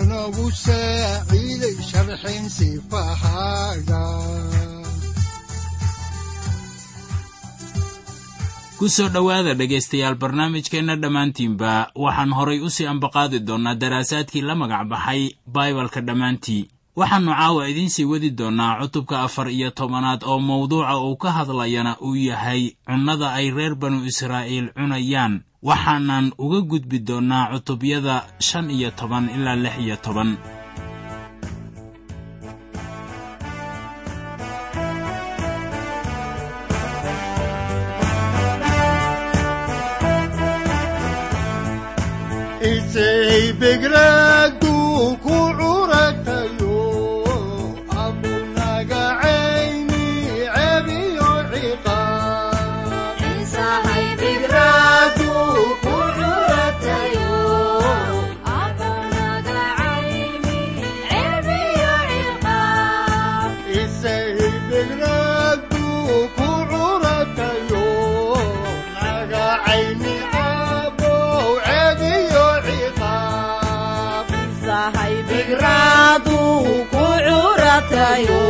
udanogu saaciiday dhowaada dhegaystayaal barnaamijkeenna dhammaantiinba waxaan horay u sii ambaqaadi doonnaa daraasaadkii la magac baxay baibalka dhammaantii waxaannu caawa idiinsii wadi doonnaa cutubka afar iyo tobanaad oo mawduuca uu ka hadlayana uu yahay cunnada ay reer banu israa'iil cunayaan waxaanan uga gudbi doonnaa cutubyada shan iyo toban ilaa lix iyo toban cilmigiisa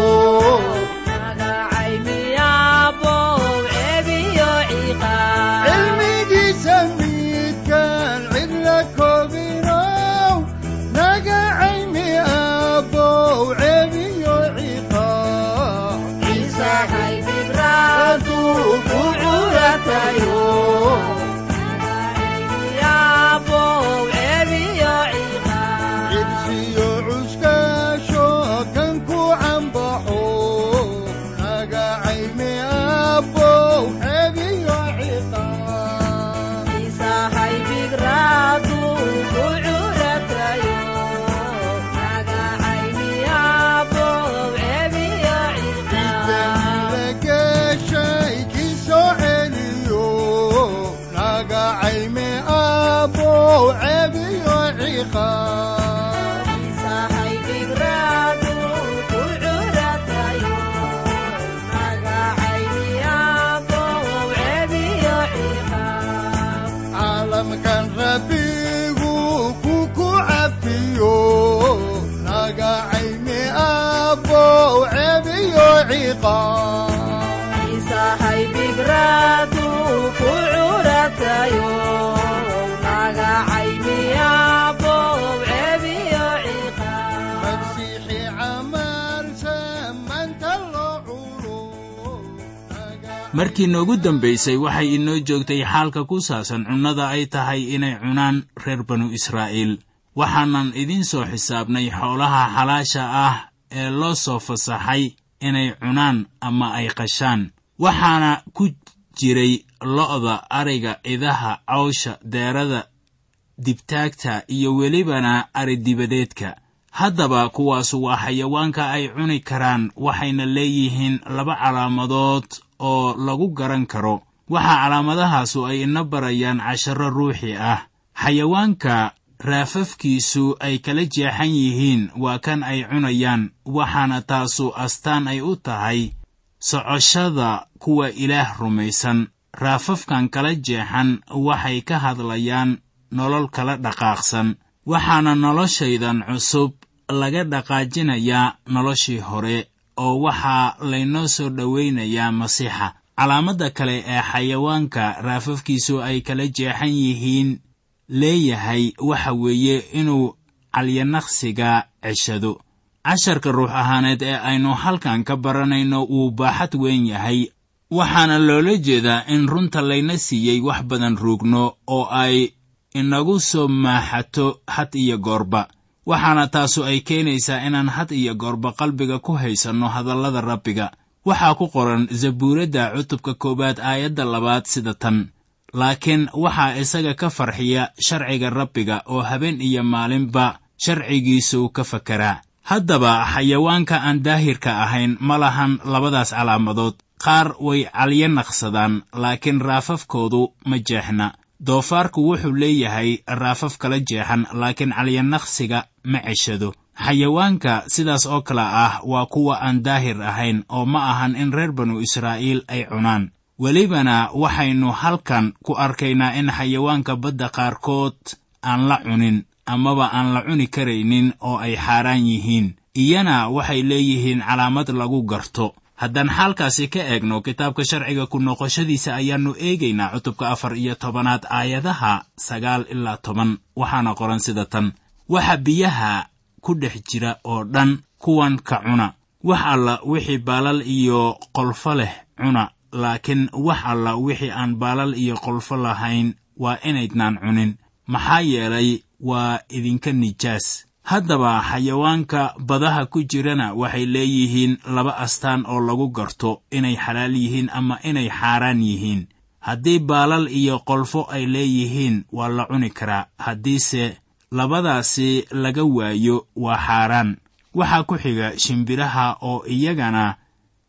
cebiyo markii noogu dambaysay waxay inoo joogtay xaalka ku saabsan cunnada ay tahay inay cunaan reer banu israa'iil. Waxaanan idiin soo xisaabnay xoolaha xalaasha ah ee loo soo fasaxay inay cunaan ama ay qashaan. Waxaana ku jiray lo'da ariga idaha cawsha deerada dibtaagta iyo welibana aridibadeedka haddaba kuwaasu waa xayawaanka ay cuni karaan waxayna leeyihiin laba calaamadood oo lagu garan karo. Waxaa calaamadahaasu ay ina barayaan casharro ruuxi ah. Xayawaanka raafafkiisu ay kala jeexan yihiin waa kan ay cunayaan waxaana taasu astaan ay u tahay socoshada kuwa ilaah rumaysan. Raafafkan kala jeexan waxay ka hadlayaan nolol kala dhaqaaqsan waxaana noloshaydan cusub laga dhaqaajinayaa noloshii hore oo waxaa laynoo soo dhowaynayaa masiixa. Calaamadda kale ee xayawaanka raafafkiisu ay kala jeexan yihiin leeyahay waxa weeye inuu calyanaqsiga ceshado. Casharka ruux ahaaneed ee aynu halkan ka baranayno wuu baaxad weyn yahay waxaana loola jeedaa in runta layna siiyey wax badan ruugno oo ay inagu soo maaxato had iyo goorba waxaana taasu ay keenaysaa inaan had iyo goorba qalbiga ku haysanno hadallada rabbiga. Waxaa ku qoran zabuuradda cutubka koowaad aayadda labaad sida tan. Laakiin waxaa isaga ka farxiya sharciga rabbiga oo habeen iyo maalinba sharcigiisuu ka fakaraa haddaba xayawaanka aan daahirka ahayn ma lahan labadaas calaamadood. Qaar way calyo naqsadaan laakiin raafafkoodu ma jeexna doofaarku wuxuu leeyahay raafaf kala jeexan laakiin calyanaqsiga ma ceshado. Xayawaanka sidaas oo kale ah waa kuwa aan daahir ahayn oo ma ahan in reer banu israa'iil ay cunaan. Welibana waxaynu halkan ku arkaynaa in xayawaanka badda qaarkood aan la cunin amaba aan la cuni karaynin oo ay xaaraan yihiin. Iyana waxay leeyihiin calaamad lagu garto haddaan xaalkaasi ka eegno kitaabka sharciga ku noqoshadiisa ayaannu eegaynaa cutubka afar iyo tobanaad aayadaha sagaal ilaa toban. Waxaana qoran sida tan. Waxa biyaha ku dhex jira oo dhan kuwan ka cuna. Wax alla wixii baalal iyo qolfo leh cuna laakiin wax alla wixii aan baalal iyo qolfo lahayn waa inaydnaan cunin. Maxaa yeelay waa idinka nijaas haddaba xayawaanka badaha ku jirana waxay leeyihiin laba astaan oo lagu garto inay xalaal yihiin ama inay xaaraan yihiin. Haddii baalal iyo qolfo ay leeyihiin waa la cuni karaa. Haddiise labadaasi laga waayo waa xaaraan. Waxaa ku xiga shimbiraha oo iyagana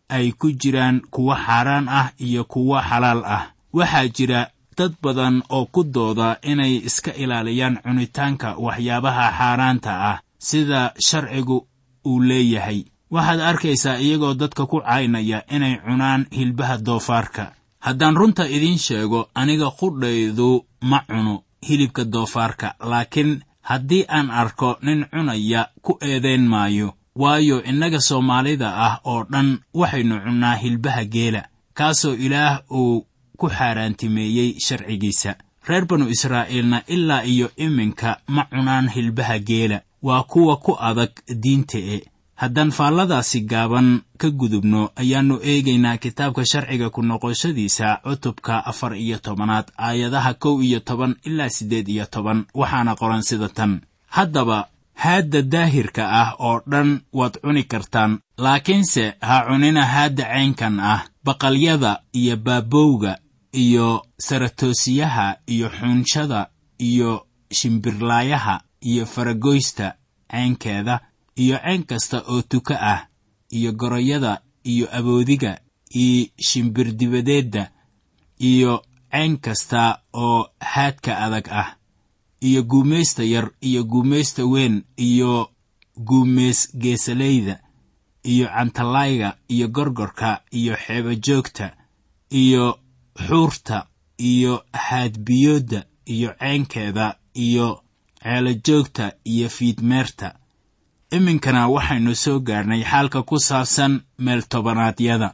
ay ku jiraan kuwo xaaraan ah iyo kuwo xalaal ah. Waxaa jira dad badan oo ku dooda inay iska ilaaliyaan cunitaanka waxyaabaha xaaraanta ah sida sharcigu uu leeyahay. Waxaad arkaysaa iyagoo dadka ku caynaya inay cunaan hilbaha doofaarka. Haddaan runta idiin sheego aniga qudhaydu ma cuno hilibka doofaarka laakiin haddii aan arko nin cunaya ku eedayn maayo waayo innaga soomaalida ah oo dhan waxaynu cunnaa hilbaha geela kaasoo ilaah uu ku xaaraantimeeyey sharcigiisa. Reer banu israa'iilna ilaa iyo iminka ma cunaan hilbaha geela. Waa kuwa ku adag diinta e. Haddaan faalladaasi gaaban ka gudubno ayaannu eegaynaa kitaabka sharciga ku noqoshadiisa cutubka afar iyo tobanaad aayadaha kow iyo toban ilaa siddeed iyo toban. Waxaana qoran sida tan. Haddaba haadda daahirka ah oo dhan waad cuni kartaan. Laakiinse ha cunina haadda caynkan ah baqalyada iyo baabowga iyo saratoosiyaha iyo xuunshada iyo shimbirlaayaha iyo faragoysta caynkeeda iyo cayn kasta oo tuka ah iyo goroyada iyo aboodiga iyo shimbirdibadeedda iyo cayn kasta oo haadka adag ah iyo guumaysta yar iyo guumaysta weyn iyo guumays geesalayda iyo cantalayga iyo gorgorka iyo xeebajoogta iyo xuurta iyo haadbiyoodda iyo ceynkeeda iyo ceelajoogta iyo fiidmeerta. Iminkana waxaynu soo gaarnay xaalka ku saabsan meel tobanaadyada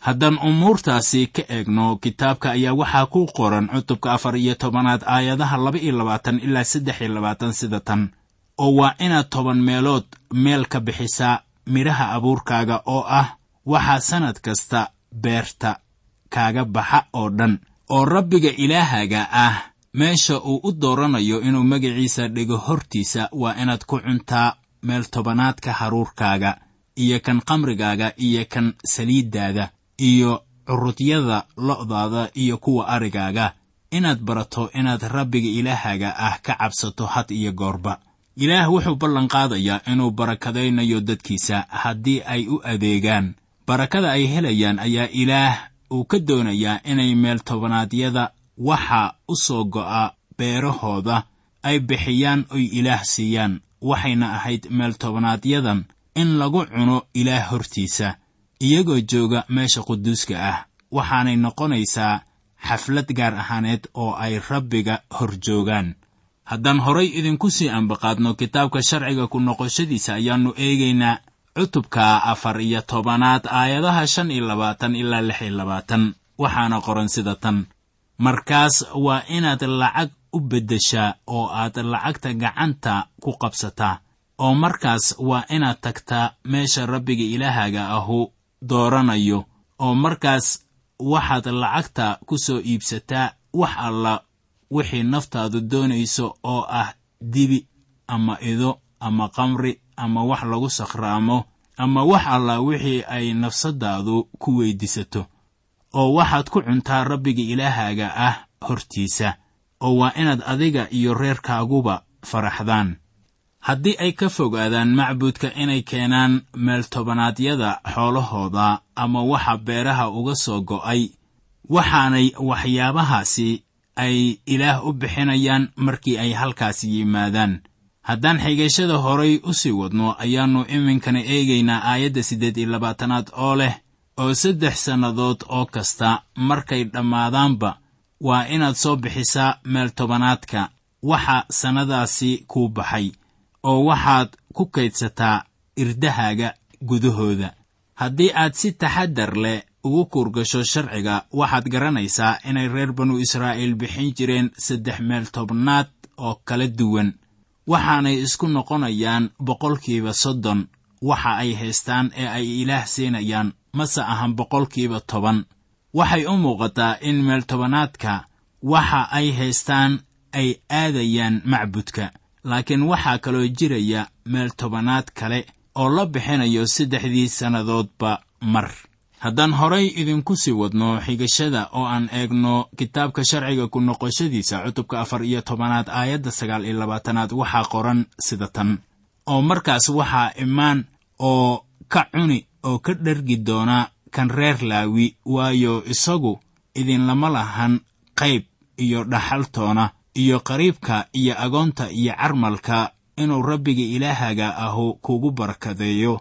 haddaan umuurtaasi ka eegno kitaabka ayaa waxaa ku qoran cutubka afar iyo tobanaad aayadaha laba iyo labaatan ilaa saddex iyo labaatan sida tan oo waa inaad toban meelood meel ka bixisaa midhaha abuurkaaga oo ah waxaa sannad kasta beerta kaaga baxa oo dhan oo rabbiga ilaahaga ah. Meesha uu u dooranayo inuu magaciisa dhigo hortiisa waa inaad ku cuntaa meel tobanaadka haruurkaaga iyo kan qamrigaaga iyo kan saliiddaada iyo curudyada lo'daada iyo kuwa arigaaga. Inaad barato inaad rabbiga ilaahaga ah ka cabsato had iyo goorba. Ilaah wuxuu ballanqaadayaa inuu barakadaynayo dadkiisa haddii ay u adeegaan. Barakada ay helayaan ayaa ilaah uu ka doonayaa inay meel tobanaadyada waxa u soo go'a beerahooda ay bixiyaan oy ilaah siiyaan waxayna ahayd meel tobannaadyadan in lagu cuno ilaah hortiisa iyagoo jooga meesha quduuska ah. Waxaanay noqonaysaa xaflad gaar ahaaneed oo ay rabbiga hor joogaan. Haddaan horay idinku sii ambaqaadno kitaabka sharciga ku noqoshadiisa ayaannu eegaynaa cutubka afar iyo tobanaad aayadaha shan iyo labaatan ilaa lix iyo labaatan. Waxaana qoran sida tan. Markaas waa inaad lacag u beddeshaa oo aad lacagta gacanta ku qabsataa. Oo markaas waa inaad tagtaa meesha rabbiga ilaahaaga ahu dooranayo. Oo markaas waxaad lacagta ku soo iibsataa wax alla wixii naftaadu doonayso oo ah dibi ama ido ama qamri ama wax lagu sakhraamo ama wax alla wixii ay nafsaddaadu ku weyddiisato oo waxaad ku cuntaa rabbiga ilaahaaga ah hortiisa oo waa inaad adiga iyo reerkaaguba faraxdaan. Haddii ay ka fogaadaan macbuudka inay keenaan meeltobannaadyada xoolahooda ama waxa beeraha uga soo go'ay waxaanay waxyaabahaasi ay ilaah u bixinayaan markii ay halkaasi yimaadaan haddaan xigashada horay u sii wadno ayaannu iminkana eegaynaa aayadda siddeed iyo labaatanaad oo leh oo saddex sannadood oo kasta markay dhammaadaanba waa inaad soo bixisaa meeltobanaadka waxa sannadaasi kuu baxay oo waxaad ku kaydsataa irdahaaga gudahooda. Haddii aad si taxaddar leh ugu kuurgasho sharciga waxaad garanaysaa inay reer banu israa'iil bixin jireen saddex meel tobnaad oo kala duwan waxaanay isku noqonayaan boqolkiiba soddon. Waxa ay haystaan ee ay ilaah siinayaan mase ahan boqolkiiba toban. Waxay u muuqataa in meeltobanaadka waxa ay haystaan ay aadayaan macbudka. Laakiin waxaa kaloo jiraya meeltobanaad kale oo la bixinayo saddexdii sannadoodba mar haddaan horay idinku sii wadno xigashada oo aan eegno kitaabka sharciga ku noqoshadiisa cutubka afar iyo tobanaad aayadda sagaal iyo labaatanaad waxaa qoran sida tan. Oo markaas waxaa imaan oo ka cuni oo ka dhergi doona kan reer laawi waayo isagu idinlama lahan qayb iyo dhaxaltoona iyo qariibka iyo agoonta iyo carmalka inuu rabbiga ilaahaaga ahu kugu barakadeeyo.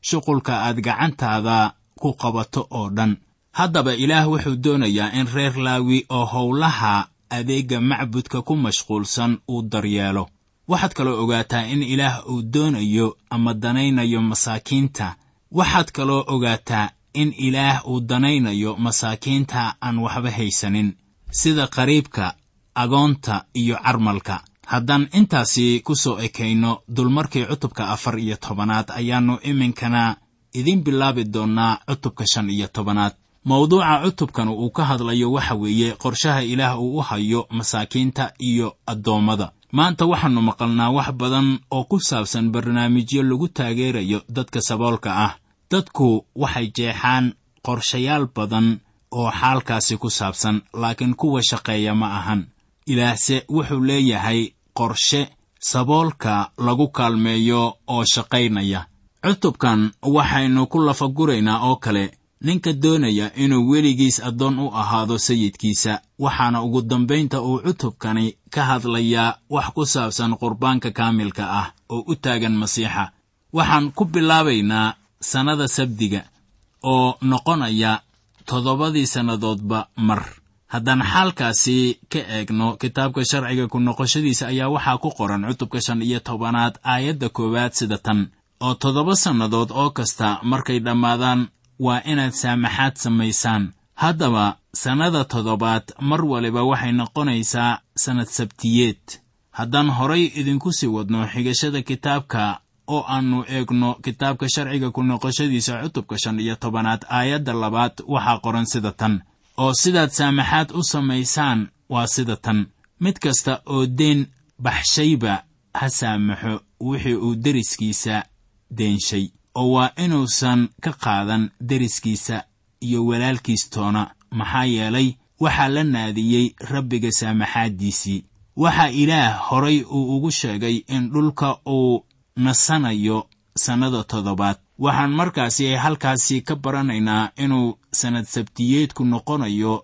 Shuqulka aad gacantaada ku qabato oo dhan. Haddaba ilaah wuxuu doonayaa in reer laawi oo howlaha adeegga macbudka ku mashquulsan uu daryeelo. Waxaad kaloo ogaataa in ilaah uu doonayo ama danaynayo masaakiinta. Waxaad kaloo ogaataa in ilaah uu danaynayo masaakiinta aan waxba haysanin sida qariibka agoonta iyo carmalka. Haddaan intaasi ku soo ekayno dulmarkii cutubka afar iyo tobanaad ayaannu iminkana idiin bilaabi doonnaa cutubka shan iyo tobanaad. Mawduuca cutubkan uu ka hadlayo waxa weeye qorshaha ilaah uu u hayo masaakiinta iyo addoommada. Maanta waxaannu maqalnaa wax badan oo ku saabsan barnaamijyo lagu taageerayo dadka saboolka ah. Dadku waxay jeexaan qorshayaal badan oo xaalkaasi ku saabsan laakiin kuwa shaqeeya ma ahan. Ilaahse wuxuu leeyahay qorshe saboolka lagu kaalmeeyo oo shaqaynaya cutubkan waxaynu ku lafaguraynaa oo kale ninka doonaya inuu weligiis addoon u ahaado sayidkiisa. Waxaana ugu dambaynta uu cutubkani ka hadlayaa wax ku saabsan qurbaanka kaamilka ah oo u taagan masiixa. Waxaan ku bilaabaynaa sannada sabdiga oo noqonaya toddobadii sannadoodba mar. Haddaan xaalkaasi ka eegno kitaabka sharciga ku noqoshadiisa ayaa waxaa ku qoran cutubka shan iyo tobanaad aayadda koowaad sida tan oo toddoba sannadood oo kasta markay dhammaadaan waa inaad saamaxaad samaysaan. Haddaba sannada toddobaad mar waliba waxay noqonaysaa sannad sabtiyeed. Haddaan horay idinku sii wadno xigashada kitaabka oo aannu eegno kitaabka sharciga ku noqoshadiisa cutubka shan iyo tobanaad aayadda labaad waxaa qoran sida tan. Oo sidaad saamaxaad u samaysaan waa sida tan. Mid kasta oo deen baxshayba ha saamaxo wixii uu deriskiisa deenshay oo waa inuusan ka qaadan deriskiisa iyo walaalkiis toona maxaa yeelay waxaa la naadiyey rabbiga saamaxaaddiisii. Waxaa ilaah horay uu ugu sheegay in dhulka uu nasanayo sannada toddobaad. Waxaan markaasi halkaasi ka baranaynaa inuu sannad sabtiyeedku noqonayo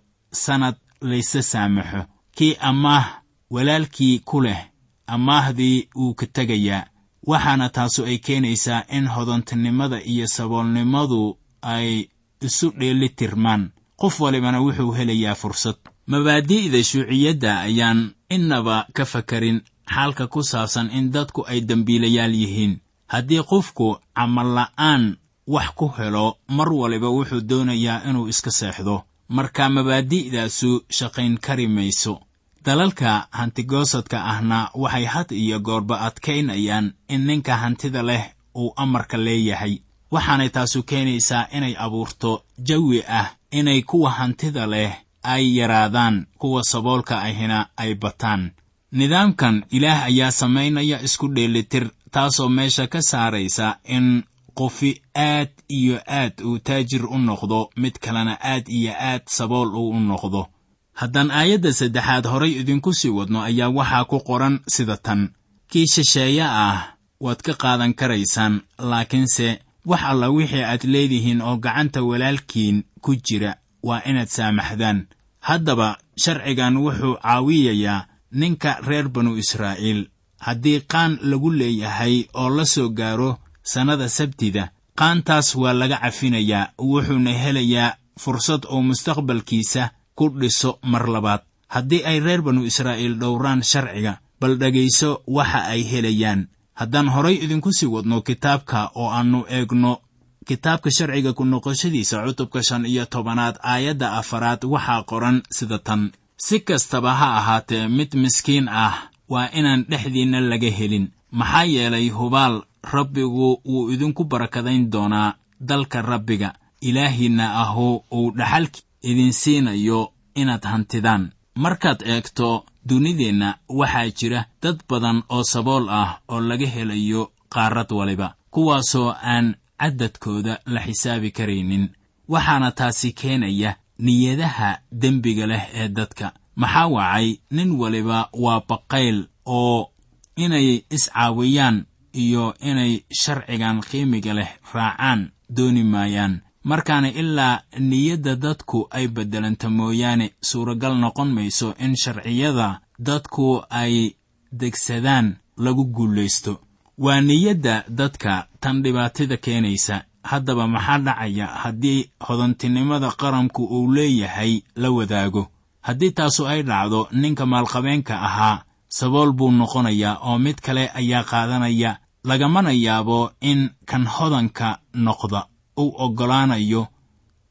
sannad layse saamaxo. Kii amaah walaalkii ku leh amaahdii wuu ka tegayaa waxaana taasu ay keenaysaa in hodantinimada iyo saboolnimadu ay isu dheeli tirmaan. Qof walibana wuxuu helayaa fursad. Mabaadi'da shuuciyadda ayaan innaba ka fakarin xaalka ku saabsan in dadku ay dembiilayaal yihiin. Haddii qofku camalla'aan wax ku helo mar waliba wuxuu doonayaa inuu iska seexdo. Marka mabaadi'daasu shaqayn kari mayso dalalka hantigoosadka ahna waxay had iyo goorba adkaynayaan in ninka hantida leh uu amarka leeyahay. Waxaanay taasu keenaysaa inay abuurto jawi ah inay kuwa hantida leh ay yaraadaan kuwa saboolka ahina ay bataan. Nidaamkan ilaah ayaa samaynaya isku dheelitir taasoo meesha ka saaraysa in qofi aad iyo aad uu taajir u noqdo mid kalena aad iyo aad sabool uu u noqdo haddaan aayadda saddexaad horay idinku sii wadno ayaa waxaa ku qoran sida tan. Kii shisheeye ah waad ka qaadan karaysaan laakiinse wax alla wixii aad leedihiin oo gacanta walaalkiin ku jira waa inaad saamaxdaan. Haddaba sharcigan wuxuu caawiyayaa ninka reer banu israa'iil haddii qaan lagu leeyahay oo la soo gaaro sannada sabtida qaantaas waa laga cafinayaa wuxuuna helayaa fursad uu mustaqbalkiisa ku dhiso mar labaad. Haddii ay reer banu israa'iil dhowraan sharciga bal dhegayso waxa ay helayaan. Haddaan horay idinku sii wadno kitaabka oo aannu eegno kitaabka sharciga ku noqoshadiisa cutubka shan iyo tobanaad aayadda afaraad waxaa qoran sida tan. Si kastaba ha ahaatee mid miskiin ah waa inaan dhexdiinna laga helin. Maxaa yeelay hubaal rabbigu wuu idinku barakadayn doonaa dalka rabbiga. Ilaahiinna ahu uu dhaxalki idin siinayo inaad hantidaan. Markaad eegto dunideenna waxaa jira dad badan oo sabool ah oo laga helayo qaarad waliba kuwaasoo aan caddadkooda la xisaabi karaynin. Waxaana taasi keenaya niyadaha dembiga leh ee dadka. Maxaa wacay nin waliba waa baqayl oo inay iscaawiyaan iyo inay sharcigan qiimiga leh raacaan dooni maayaan markaana ilaa niyadda dadku ay beddelanta mooyaane suuragal noqon mayso in sharciyada dadku ay degsadaan lagu guulaysto waa niyadda dadka tan dhibaatada keenaysa. Haddaba maxaa dhacaya haddii hodantinimada qaranku uu leeyahay la wadaago? Haddii taasu ay dhacdo ninka maalqabeenka ahaa sabool buu noqonayaa oo mid kale ayaa qaadanaya. Lagamana yaabo in kan hodanka noqda uu oggolaanayo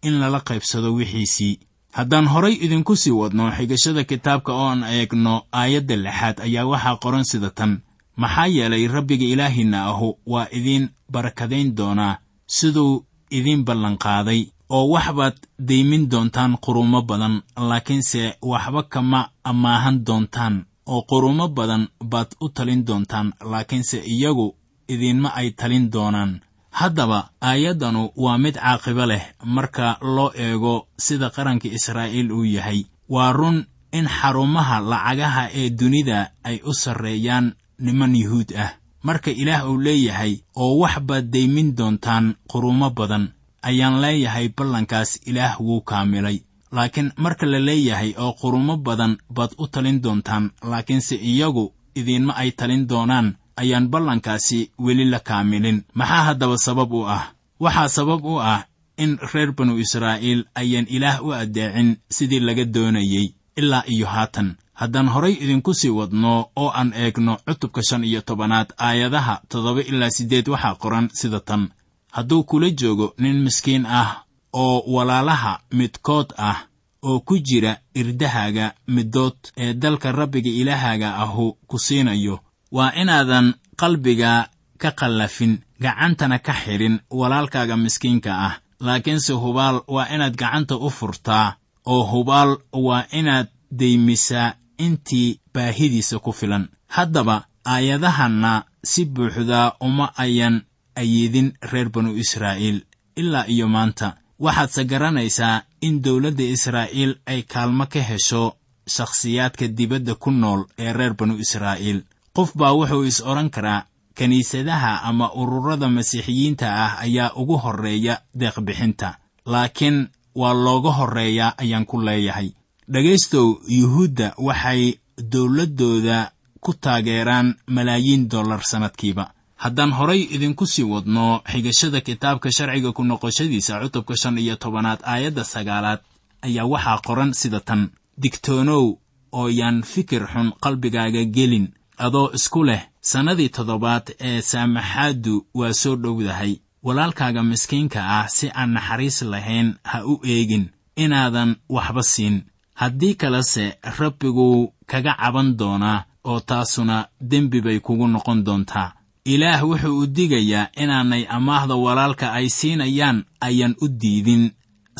in lala qaybsado wixiisii. Haddaan horay idinku sii wadno xigashada kitaabka ooan eegno aayadda lixaad ayaa waxaa qoran sida tan. Maxaa yeelay rabbiga ilaahiinna ahu waa idiin barakadayn doonaa siduu idiin ballanqaaday oo waxbaad deymin doontaan qurumo badan laakiinse waxba kama ammaahan doontaan oo qurumo badan baad u talin doontaan laakiinse iyagu idiinma ay talin doonaan haddaba aayaddanu waa mid caaqibo leh marka loo eego sida qaranka israa'iil uu yahay. Waa run in xarumaha lacagaha ee dunida ay u sarreeyaan niman yuhuud ah. Marka ilaah uu leeyahay oo wax baad deymin doontaan qurumo badan ayaan leeyahay ballankaas ilaah wuu kaamilay. Laakiin marka la leeyahay oo qurumo badan baad u talin doontaan laakiinse iyagu idiinma ay talin doonaan ayaan ballankaasi weli la kaamilin maxaa haddaba sabab u ah? Waxaa sabab u ah in reer banu israa'iil ayaan ilaah u addeecin sidii laga doonayey ilaa iyo haatan. Haddaan horay idinku sii wadno oo aan eegno cutubka shan iyo tobanaad aayadaha toddoba ilaa siddeed waxaa qoran sida tan. Hadduu kula joogo nin miskiin ah oo walaalaha midkood ah oo ku jira irdahaaga middood ee dalka rabbiga ilaahaaga ahu ku siinayo waa inaadan qalbiga ka qallafin gacantana ka xidhin walaalkaaga miskiinka ah. Laakiinse hubaal waa inaad gacanta u furtaa oo hubaal waa inaad deymisaa intii baahidiisa ku filan. Haddaba aayadahanna si buuxdaa uma ayan ayidin reer banu israa'iil ilaa iyo maanta. Waxaadse garanaysaa in dowladda israa'iil ay kaalmo ka hesho shakhsiyaadka dibadda ku nool ee reer banu israa'iil qof baa wuxuu is odhan karaa kiniisadaha ama ururada masiixiyiinta ah ayaa ugu horreeya deeqbixinta laakiin waa looga horreeyaa ayaan ku leeyahay. Dhegaystow yuhuudda waxay dowladdooda ku taageeraan malaayiin dollar sannadkiiba haddaan horay idinku sii wadno xigashada kitaabka sharciga ku noqoshadiisa cutubka shan iyo tobanaad aayadda sagaalaad ayaa waxaa qoran sida tan. Digtoonow oo yaan fikir xun qalbigaaga gelin adoo isku leh sannadii toddobaad ee saamaxaaddu waa soo dhowdahay. Walaalkaaga miskiinka ah si aan naxariis lahayn ha u eegin inaadan waxba siin. Haddii kalese rabbiguu kaga caban doonaa oo taasuna dembi bay kugu noqon doontaa. Ilaah wuxuu u digayaa inaanay amaahda walaalka ay siinayaan ayan u diidin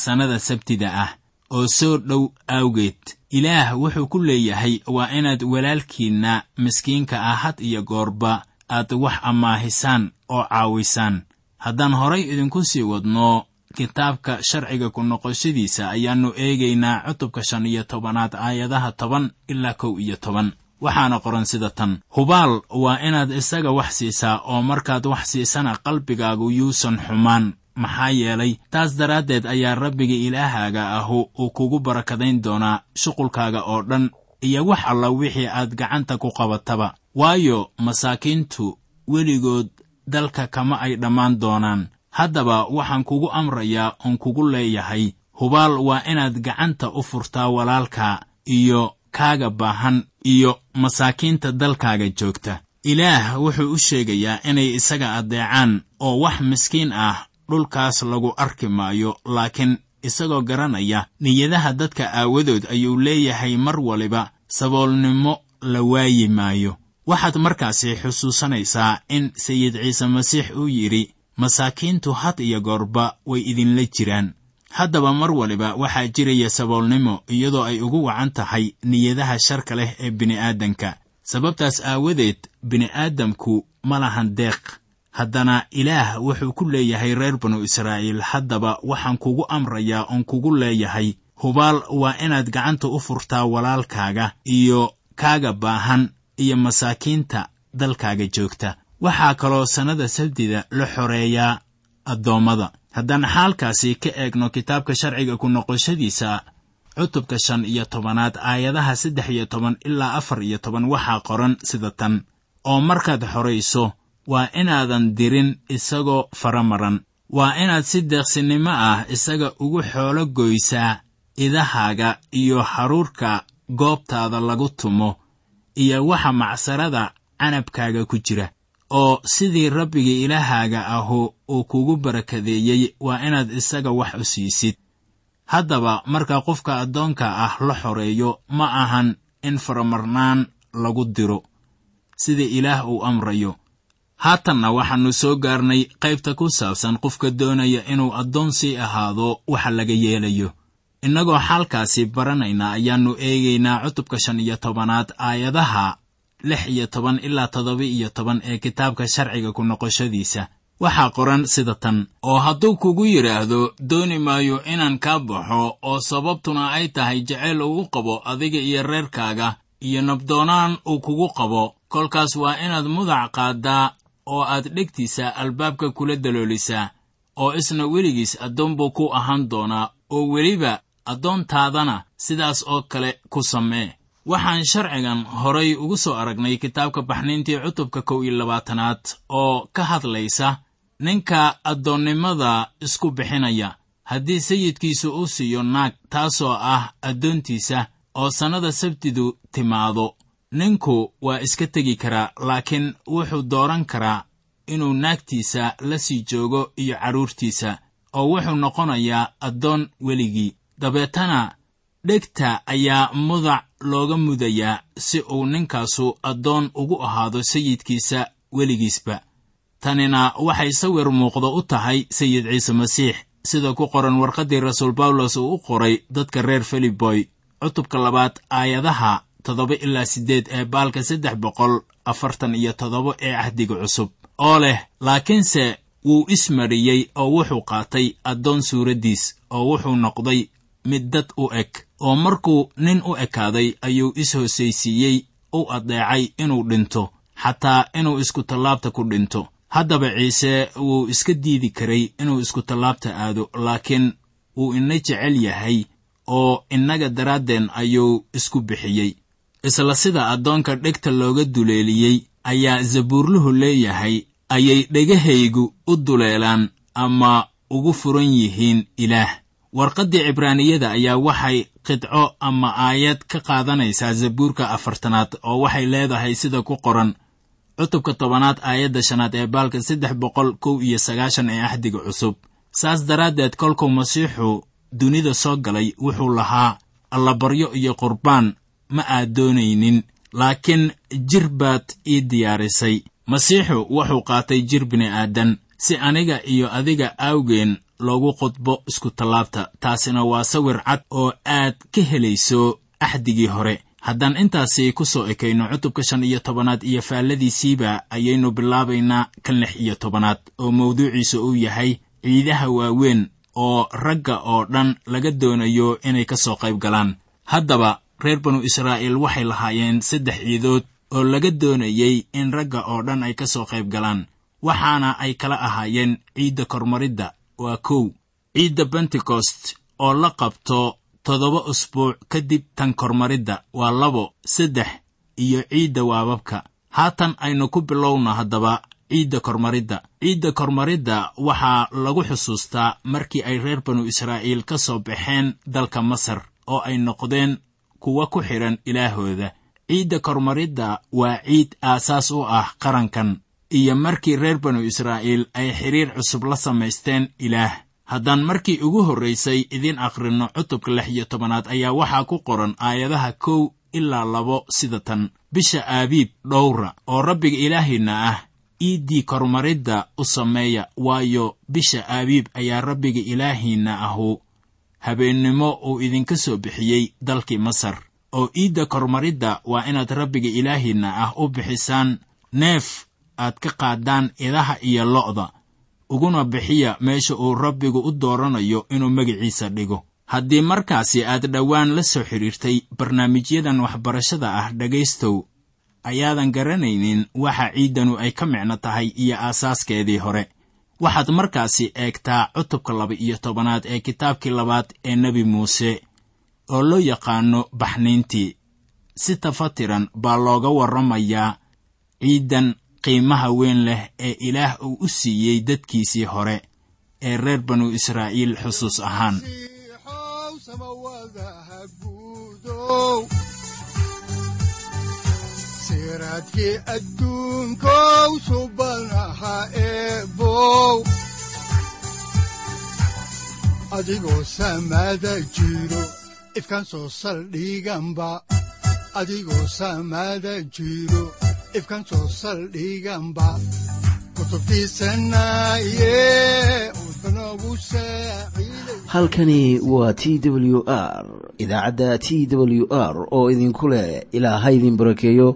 sannada sabtida ah oo soo dhow awgeed ilaah wuxuu ku leeyahay waa inaad walaalkiinna miskiinka ah had iyo goorba aad wax amaahisaan oo caawisaan haddaan horay idinku sii wadno kitaabka sharciga ku noqoshadiisa ayaannu eegaynaa cutubka shan iyo tobanaad aayadaha toban ilaa kow iyo toban. Waxaana qoran sida tan hubaal waa inaad isaga wax siisaa oo markaad wax siisana qalbigaagu yuusan xumaan maxaa yeelay taas daraaddeed ayaa rabbiga ilaahaaga ahu uu kugu barakadayn doonaa shuqulkaaga oo dhan iyo wax alla wixii aad gacanta ku qabataba. Waayo masaakiintu weligood dalka kama ay dhammaan doonaan. Haddaba waxaan kugu amrayaa oon kugu leeyahay hubaal waa inaad gacanta u furtaa walaalka iyo kaaga baahan iyo masaakiinta dalkaaga joogta. Ilaah wuxuu u sheegayaa inay isaga addeecaan oo wax miskiin ah dhulkaas lagu arki maayo laakiin isagoo garanaya niyadaha dadka aawadood ayuu leeyahay mar waliba saboolnimo la waayi maayo. Waxaad markaasi xusuusanaysaa in sayid ciise masiix uu yidhi masaakiintu had iyo goorba way idinla jiraan. Haddaba mar waliba waxaa jiraya saboolnimo iyadoo ay ugu wacan tahay niyadaha sharka leh ee bini'aadanka sababtaas aawadeed bini'aadamku ma lahan deeq haddana ilaah wuxuu ku leeyahay reer banu israa'iil haddaba waxaan kugu amrayaa oon kugu leeyahay hubaal waa inaad gacanta u furtaa walaalkaaga iyo kaaga baahan iyo masaakiinta dalkaaga joogta. Waxaa kaloo sannada sabdida la xoreeyaa addoommada. Haddaan xaalkaasi ka eegno kitaabka sharciga ku noqoshadiisa cutubka shan iyo tobanaad aayadaha saddex iyo toban ilaa afar iyo toban waxaa qoran sida tan. Oo markaad xorayso waa inaadan dirin isagoo faramaran. Waa inaad si deeqsinimo ah isaga ugu xoolo goysaa idahaaga iyo haruurka goobtaada lagu tumo iyo waxa macsarada canabkaaga ku jira. Oo sidii rabbiga ilaahaaga ahu uu kugu barakadeeyey waa inaad isaga wax u siisid. Haddaba marka qofka addoonka ah la xoreeyo ma ahan in faramarnaan lagu diro sida ilaah uu amrayo haatanna waxaannu soo gaarnay qaybta ku saabsan qofka doonaya inuu addoon sii ahaado waxa laga yeelayo. Innagoo xaalkaasi baranayna ayaannu eegaynaa cutubka shan iyo tobanaad aayadaha lix iyo toban ilaa toddoba iyo toban ee kitaabka sharciga ku noqoshadiisa. Waxaa qoran sida tan oo hadduu kugu yidhaahdo dooni maayo inaan kaa baxo oo sababtuna ay tahay jacayl uu u qabo adiga iyo reerkaaga iyo nabdoonaan uu kugu qabo. Kolkaas waa inaad mudac qaaddaa oo aad dhegtiisa albaabka kula daloolisaa oo isna weligiis addoon buu ku ahaan doonaa oo weliba addoontaadana sidaas oo kale ku samee. Waxaan sharcigan horay ugu soo aragnay kitaabka baxniintii cutubka kow iyo labaatanaad oo ka hadlaysa ninka addoonnimada isku bixinaya haddii sayidkiisu uu siiyo naag taasoo ah addoontiisa oo sannada sabtidu timaado ninku waa iska tegi karaa laakiin wuxuu dooran karaa inuu naagtiisa la sii joogo iyo carruurtiisa oo wuxuu noqonayaa addoon weligii. Dabeetana dhegta ayaa mudac looga mudayaa si uu ninkaasu addoon ugu ahaado sayidkiisa weligiisba. Tanina waxay sawir muuqdo u tahay sayid ciise masiix sida ku qoran warqaddii rasuul bawlos uu u qoray dadka reer filiboy cutubka labaad aayadaha toddoba ilaa siddeed ee baalka saddex boqol afartan iyo toddoba ee cahdiga cusub oo leh laakiinse wuu ismariyey oo wuxuu qaatay addoon suuraddiis oo wuxuu noqday mid dad u eg oo markuu nin u ekaaday ayuu is-hoosaysiiyey u addeecay inuu dhinto xataa inuu iskutallaabta ku dhinto. Haddaba ciise wuu iska diidi karay inuu iskutallaabta aado laakiin wuu ina jecel yahay oo innaga daraaddeen ayuu isku bixiyey isla sida addoonka dhegta looga duleeliyey ayaa zabuurluhu leeyahay ayay dhegahaygu u duleelaan ama ugu furan yihiin ilaah. Warqaddii cibraaniyada ayaa waxay qidco ama aayad ka qaadanaysaa zabuurka afartanaad oo waxay leedahay sida ku qoran cutubka tobanaad aayadda shanaad ee baalka saddex boqol kow iyo sagaashan ee axdiga cusub. Saas daraaddeed kolkuu masiixu dunida soo galay wuxuu lahaa allabaryo iyo qurbaan ma aad doonaynin laakiin jir baad ii diyaarisay. Masiixu wuxuu qaatay jir bini'aadan si aniga iyo adiga awgeen loogu qudbo iskutallaabta taasina waa sawir cad oo aad ka helayso axdigii hore. Haddaan intaasi ku soo ekayno cutubka shan iyo tobanaad iyo faalladiisiiba ayaynu bilaabaynaa kan lix iyo tobanaad oo mawduuciisa uu yahay ciidaha waaweyn oo ragga oo dhan laga doonayo inay ka soo qayb galaan. Haddaba reer banu israa'iil waxay lahaayeen saddex ciidood oo laga doonayey in ragga oo dhan ay ka soo qayb galaan waxaana ay kala ahaayeen ciidda kormaridda waa kow. Ciidda bentekost oo la qabto toddoba usbuuc kadib tan kormaridda waa labo saddex iyo ciidda waababka. Haatan aynu ku bilowno haddaba ciidda kormaridda. Ciidda kormaridda waxaa lagu xusuustaa markii ay reer banu israa'iil ka soo baxeen dalka masar oo ay noqdeen kuwa ku xidhan ilaahooda. Ciidda kormaridda waa ciid aasaas u ah qarankan iyo markii reer banu israa'iil ay xidhiir cusub la samaysteen ilaah. Haddaan markii ugu horraysay idiin akhrinno cutubka lix iyo tobanaad ayaa waxaa ku qoran aayadaha kow ilaa labo sida tan. Bisha aabiib dhowra oo rabbiga ilaahiinna ah iiddii kormaridda u sameeya waayo bisha aabiib ayaa rabbiga ilaahiinna ahu habeennimo uu idinka soo bixiyey dalkii masar. Oo iidda kormaridda waa inaad rabbiga ilaahiinna ah u bixisaan neef aad ka qaadaan idaha iyo lo'da uguna bixiya meesha uu rabbigu u dooranayo inuu magiciisa dhigo. Haddii markaasi aad dhowaan la soo xidhiirtay barnaamijyadan waxbarashada ah dhegaystow ayaadan garanaynin waxa ciiddanu ay ka micno tahay iyo aasaaskeedii hore waxaad markaasi eegtaa cutubka laba iyo tobanaad ee kitaabkii labaad ee nebi muuse oo loo yaqaano baxniintii. Si tafatiran baa looga warramayaa ciiddan qiimaha weyn leh ee ilaah uu u siiyey dadkiisii hore ee reer banu israa'iil xusuus ahaan Halkani waa t w r idaacadda t w r oo idinku leh ilaa ha idin barakeeyo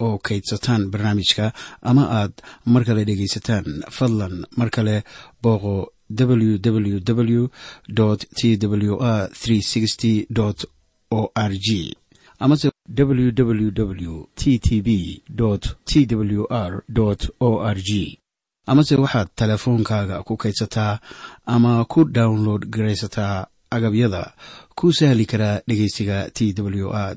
oo kaydsataan barnaamijka ama aad mar kale dhegaysataan. Fadlan mar kale booqo www t w r o r g amase www t t b t w r o r g amase waxaad teleefoonkaaga ku kaydsataa ama ku download garaysataa agabyada ku sahli karaa dhegeysiga t w r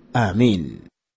aamiin